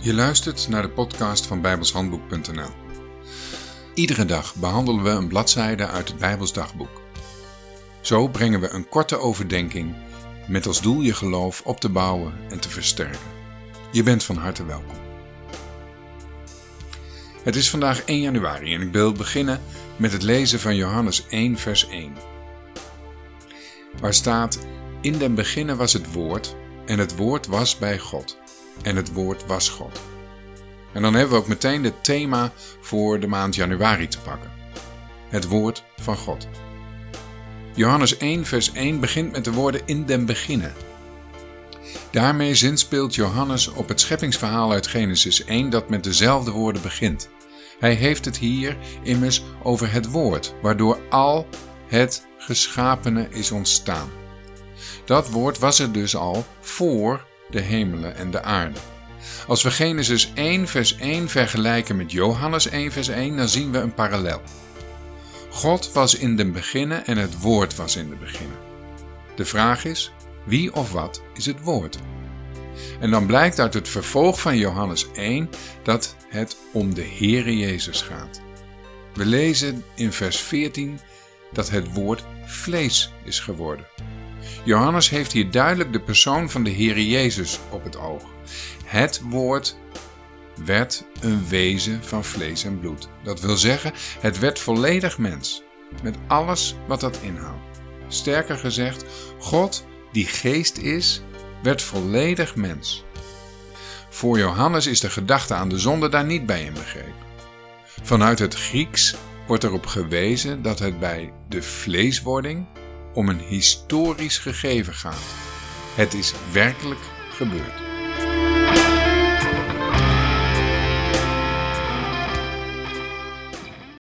Je luistert naar de podcast van bijbelshandboek.nl. Iedere dag behandelen we een bladzijde uit het Bijbels dagboek. Zo brengen we een korte overdenking met als doel je geloof op te bouwen en te versterken. Je bent van harte welkom. Het is vandaag 1 januari en ik wil beginnen met het lezen van Johannes 1 vers 1. Waar staat, in den beginnen was het woord en het woord was bij God en het woord was God. En dan hebben we ook meteen het thema voor de maand januari te pakken. Het woord van God. Johannes 1 vers 1 begint met de woorden in den beginnen. Daarmee zinspeelt Johannes op het scheppingsverhaal uit Genesis 1 dat met dezelfde woorden begint. Hij heeft het hier immers over het woord, waardoor al het geschapene is ontstaan. Dat woord was er dus al voor de hemelen en de aarde. Als we Genesis 1 vers 1 vergelijken met Johannes 1 vers 1, dan zien we een parallel. God was in de beginnen en het woord was in de beginnen. De vraag is, wie of wat is het woord? En dan blijkt uit het vervolg van Johannes 1 dat het om de Heere Jezus gaat. We lezen in vers 14 dat het woord vlees is geworden. Johannes heeft hier duidelijk de persoon van de Heere Jezus op het oog. Het woord werd een wezen van vlees en bloed. Dat wil zeggen, het werd volledig mens, met alles wat dat inhoudt. Sterker gezegd, God, die geest is, werd volledig mens. Voor Johannes is de gedachte aan de zonde daar niet bij inbegrepen. Vanuit het Grieks wordt erop gewezen dat het bij de vleeswording om een historisch gegeven gaat. Het is werkelijk gebeurd.